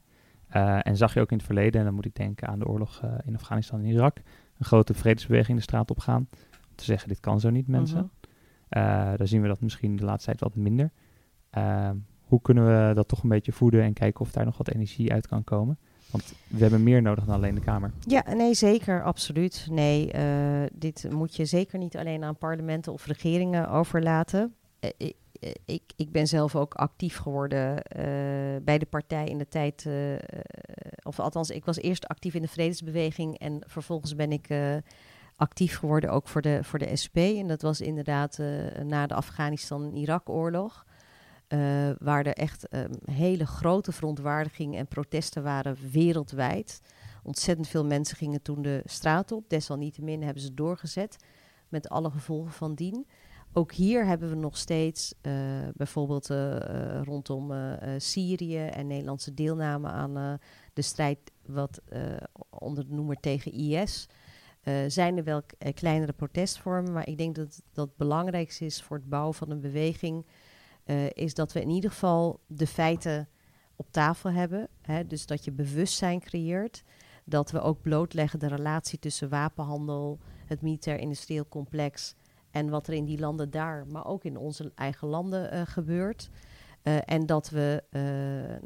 Uh, en zag je ook in het verleden, en dan moet ik denken aan de oorlog uh, in Afghanistan en Irak, een grote vredesbeweging de straat op gaan. Om te zeggen, dit kan zo niet, mensen. Uh -huh. daar zien we dat misschien de laatste tijd wat minder. hoe kunnen we dat toch een beetje voeden en kijken of daar nog wat energie uit kan komen? Want we hebben meer nodig dan alleen de Kamer. Ja, nee, zeker, absoluut. Nee, dit moet je zeker niet alleen aan parlementen of regeringen overlaten. Ik, ik, ik ben zelf ook actief geworden uh, bij de partij in de tijd. Uh, of althans, ik was eerst actief in de vredesbeweging en vervolgens ben ik actief geworden ook voor de, voor de SP. En dat was inderdaad na de Afghanistan-Irak-oorlog. waar er echt hele grote verontwaardiging en protesten waren wereldwijd. Ontzettend veel mensen gingen toen de straat op. Desalniettemin hebben ze doorgezet met alle gevolgen van dien. Ook hier hebben we nog steeds uh, bijvoorbeeld uh, uh, rondom Syrië en Nederlandse deelname aan de strijd wat onder de noemer tegen IS. zijn er wel kleinere protestvormen, maar ik denk dat dat het belangrijkste is voor het bouwen van een beweging, is dat we in ieder geval de feiten op tafel hebben. Hè, dus dat je bewustzijn creëert. Dat we ook blootleggen de relatie tussen wapenhandel, het militair-industrieel complex en wat er in die landen daar, maar ook in onze eigen landen uh, gebeurt. Uh, en dat we uh,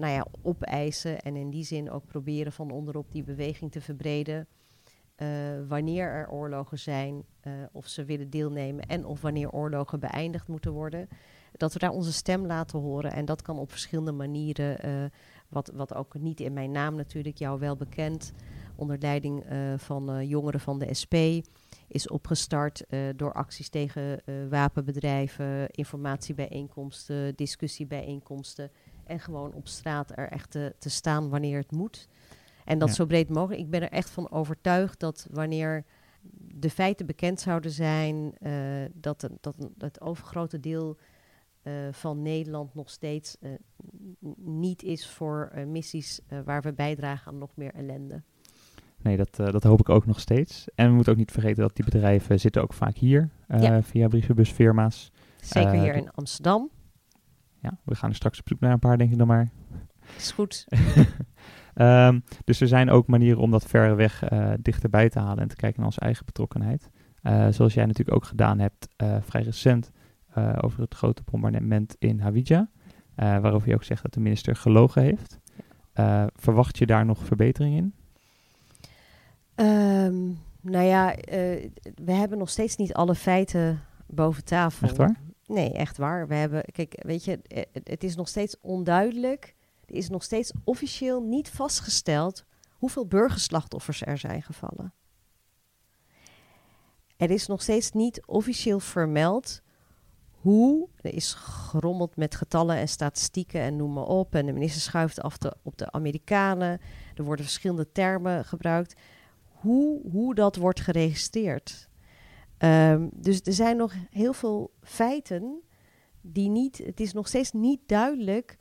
nou ja, opeisen en in die zin ook proberen van onderop die beweging te verbreden. wanneer er oorlogen zijn, of ze willen deelnemen en of wanneer oorlogen beëindigd moeten worden. Dat we daar onze stem laten horen. En dat kan op verschillende manieren, wat, wat ook niet in mijn naam natuurlijk, jou wel bekend, onder leiding van jongeren van de SP is opgestart uh, door acties tegen uh, wapenbedrijven, informatiebijeenkomsten, discussiebijeenkomsten. En gewoon op straat er echt te, te staan wanneer het moet. En dat ja. zo breed mogelijk. Ik ben er echt van overtuigd dat wanneer de feiten bekend zouden zijn, uh, dat, dat het overgrote deel van Nederland nog steeds niet is voor missies waar we bijdragen aan nog meer ellende. Nee, dat, uh, dat hoop ik ook nog steeds. En we moeten ook niet vergeten dat die bedrijven zitten ook vaak hier uh, ja. via brievenbusfirma's. Zeker uh, hier in Amsterdam. Ja, we gaan er straks op zoek naar een paar, denk ik dan maar. Is goed. um, *laughs* dus er zijn ook manieren om dat verder weg dichterbij te halen en te kijken naar onze eigen betrokkenheid. zoals jij natuurlijk ook gedaan hebt vrij recent over het grote bombardement in Hawija. waarover je ook zegt dat de minister gelogen heeft. verwacht je daar nog verbetering in? Um, nou ja, uh, we hebben nog steeds niet alle feiten boven tafel. Echt waar? Nee, echt waar. We hebben, kijk, weet je, het, het is nog steeds onduidelijk. Er is nog steeds officieel niet vastgesteld hoeveel burgerslachtoffers er zijn gevallen. Er is nog steeds niet officieel vermeld hoe. Er is gerommeld met getallen en statistieken en noem maar op. En de minister schuift af op de Amerikanen. Er worden verschillende termen gebruikt hoe, hoe dat wordt geregistreerd. Um, dus er zijn nog heel veel feiten die niet. Het is nog steeds niet duidelijk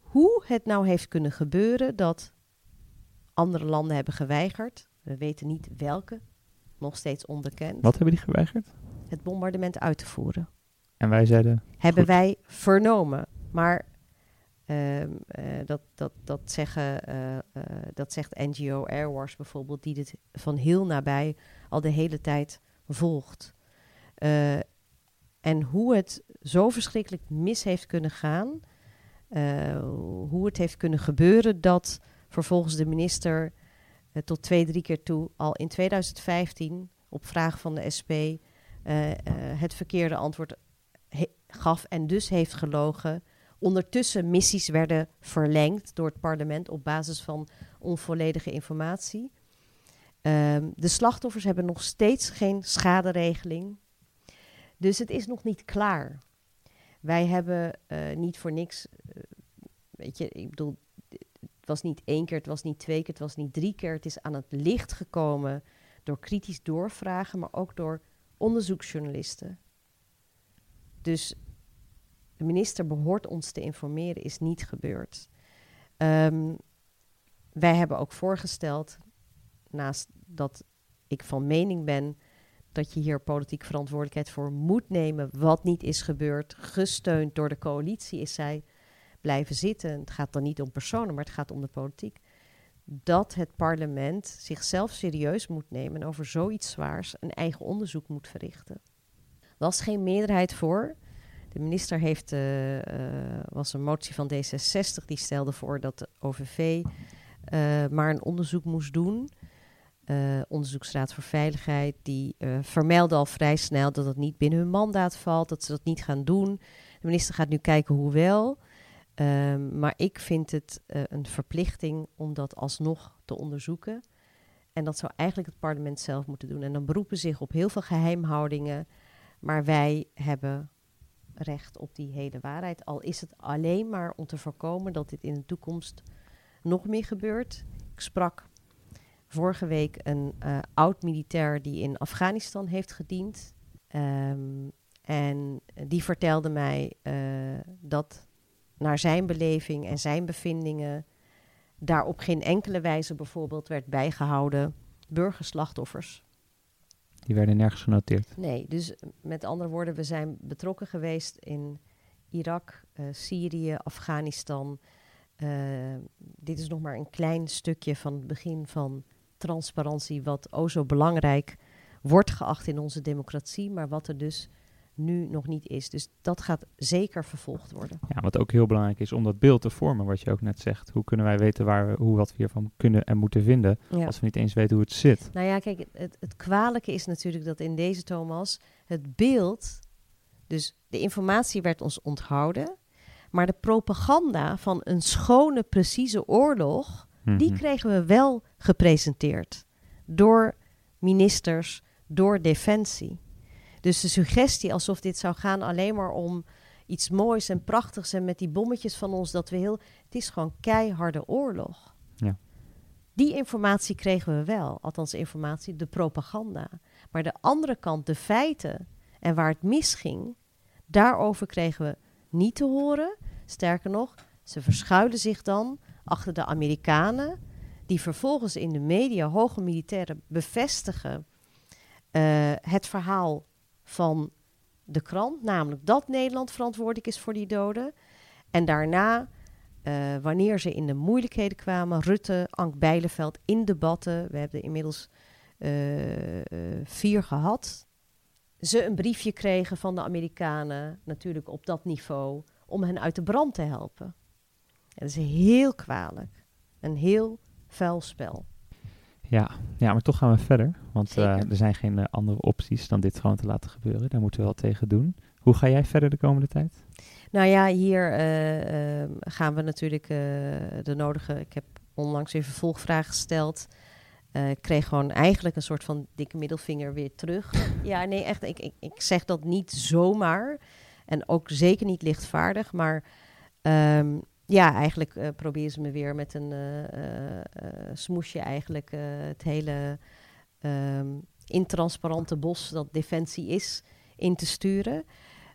hoe het nou heeft kunnen gebeuren dat andere landen hebben geweigerd. We weten niet welke, nog steeds onbekend. Wat hebben die geweigerd? Het bombardement uit te voeren. En wij zeiden... Hebben goed. wij vernomen. Maar ehm, eh, dat, dat, dat, zeggen, eh, eh, dat zegt NGO Airwars bijvoorbeeld, die dit van heel nabij al de hele tijd volgt. En hoe het zo verschrikkelijk mis heeft kunnen gaan, hoe het heeft kunnen gebeuren dat vervolgens de minister tot twee, drie keer toe al in 2015 op vraag van de SP het verkeerde antwoord gaf en dus heeft gelogen. Ondertussen missies werden verlengd door het parlement op basis van onvolledige informatie. Ehm, de slachtoffers hebben nog steeds geen schaderegeling. Dus het is nog niet klaar. Wij hebben eh, niet voor niks, eh, weet je, ik bedoel, het was niet één keer, het was niet twee keer, het was niet drie keer. Het is aan het licht gekomen door kritisch doorvragen, maar ook door onderzoeksjournalisten. Dus de minister behoort ons te informeren, is niet gebeurd. Ehm, wij hebben ook voorgesteld, naast dat ik van mening ben dat je hier politiek verantwoordelijkheid voor moet nemen, wat niet is gebeurd, gesteund door de coalitie, is zij blijven zitten. Het gaat dan niet om personen, maar het gaat om de politiek. Dat het parlement zichzelf serieus moet nemen en over zoiets zwaars een eigen onderzoek moet verrichten. Er was geen meerderheid voor. De minister heeft, eh, eh, was een motie van D66 die stelde voor dat de OVV eh, maar een onderzoek moest doen. Onderzoeksraad voor Veiligheid, die vermeldde al vrij snel dat het niet binnen hun mandaat valt, dat ze dat niet gaan doen. De minister gaat nu kijken hoe wel. Ehm, maar ik vind het een verplichting om dat alsnog te onderzoeken. En dat zou eigenlijk het parlement zelf moeten doen. En dan beroepen zich op heel veel geheimhoudingen. Maar wij hebben recht op die hele waarheid. Al is het alleen maar om te voorkomen dat dit in de toekomst nog meer gebeurt. Ik sprak vorige week een eh, oud-militair die in Afghanistan heeft gediend. Ehm, en die vertelde mij eh, dat naar zijn beleving en zijn bevindingen daar op geen enkele wijze bijvoorbeeld werd bijgehouden burgerslachtoffers. Die werden nergens genoteerd. Nee, dus met andere woorden, we zijn betrokken geweest in Irak, eh, Syrië, Afghanistan. Eh, dit is nog maar een klein stukje van het begin van transparantie, wat o zo belangrijk wordt geacht in onze democratie, maar wat er dus nu nog niet is. Dus dat gaat zeker vervolgd worden. Ja, wat ook heel belangrijk is om dat beeld te vormen, wat je ook net zegt. Hoe kunnen wij weten waar we, hoe wat we hiervan kunnen en moeten vinden, Ja. als we niet eens weten hoe het zit? Nou ja, kijk, het- het, het kwalijke is natuurlijk dat in deze Thomas het beeld, dus de informatie werd ons onthouden, maar de propaganda van een schone, precieze oorlog, die Mhm. kregen we wel gepresenteerd door ministers, door defensie. Dus de suggestie alsof dit zou gaan alleen maar om iets moois en prachtigs en met die bommetjes van ons dat we heel. Het is gewoon keiharde oorlog. Ja. Die informatie kregen we wel, althans informatie, de propaganda. Maar de andere kant, de feiten en waar het misging, daarover kregen we niet te horen. Sterker nog, ze verschuilen zich dan achter de Amerikanen, die vervolgens in de media, hoge militairen, bevestigen eh, het verhaal van de krant, namelijk dat Nederland verantwoordelijk is voor die doden. En daarna, eh, wanneer ze in de moeilijkheden kwamen, Rutte, Ank Bijleveld in debatten, we hebben inmiddels eh, eh, vier gehad, ze een briefje kregen van de Amerikanen, natuurlijk op dat niveau, om hen uit de brand te helpen. Dat is heel kwalijk. Een heel vuil spel. Ja, ja, maar toch gaan we verder. Want eh, er zijn geen eh, andere opties dan dit gewoon te laten gebeuren. Daar moeten we wel tegen doen. Hoe ga jij verder de komende tijd? Nou ja, hier eh, ehm, gaan we natuurlijk de nodige. Ik heb onlangs weer vervolgvragen gesteld. Ik kreeg gewoon eigenlijk een soort van dikke middelvinger weer terug. *laughs* ja, nee, echt. Ik, ik, ik zeg dat niet zomaar. En ook zeker niet lichtvaardig. Maar ehm, ja, eigenlijk eh proberen ze me weer met een eh, eh, smoesje eigenlijk het hele ehm, intransparante bos dat defensie is in te sturen.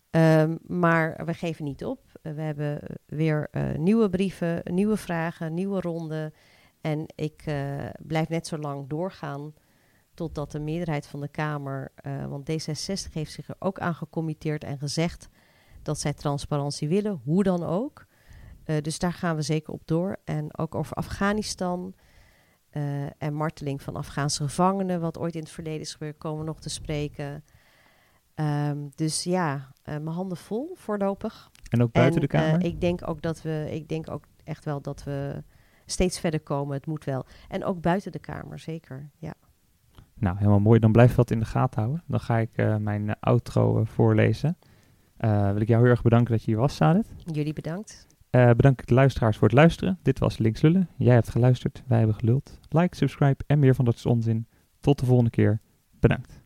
Ehm, maar we geven niet op. We hebben weer nieuwe brieven, nieuwe vragen, nieuwe ronden. En ik blijf net zo lang doorgaan totdat de meerderheid van de Kamer, want D66 heeft zich er ook aan gecommitteerd en gezegd, dat zij transparantie willen, hoe dan ook. Eh, dus daar gaan we zeker op door. En ook over Afghanistan eh, en marteling van Afghaanse gevangenen, wat ooit in het verleden is gebeurd, komen we nog te spreken. Ehm, dus ja, uh, mijn handen vol voorlopig. En ook buiten de Kamer? ik denk ook dat we, ik denk ook echt wel dat we steeds verder komen. Het moet wel. En ook buiten de Kamer, zeker. Ja. Nou, helemaal mooi. Dan blijf dat in de gaten houden. Dan ga ik mijn outro voorlezen. wil ik jou heel erg bedanken dat je hier was, Sadet. Jullie bedankt. Uh, bedankt de luisteraars voor het luisteren. Dit was Links Lullen. Jij hebt geluisterd, wij hebben geluld. Like, subscribe en meer van dat is onzin. Tot de volgende keer. Bedankt.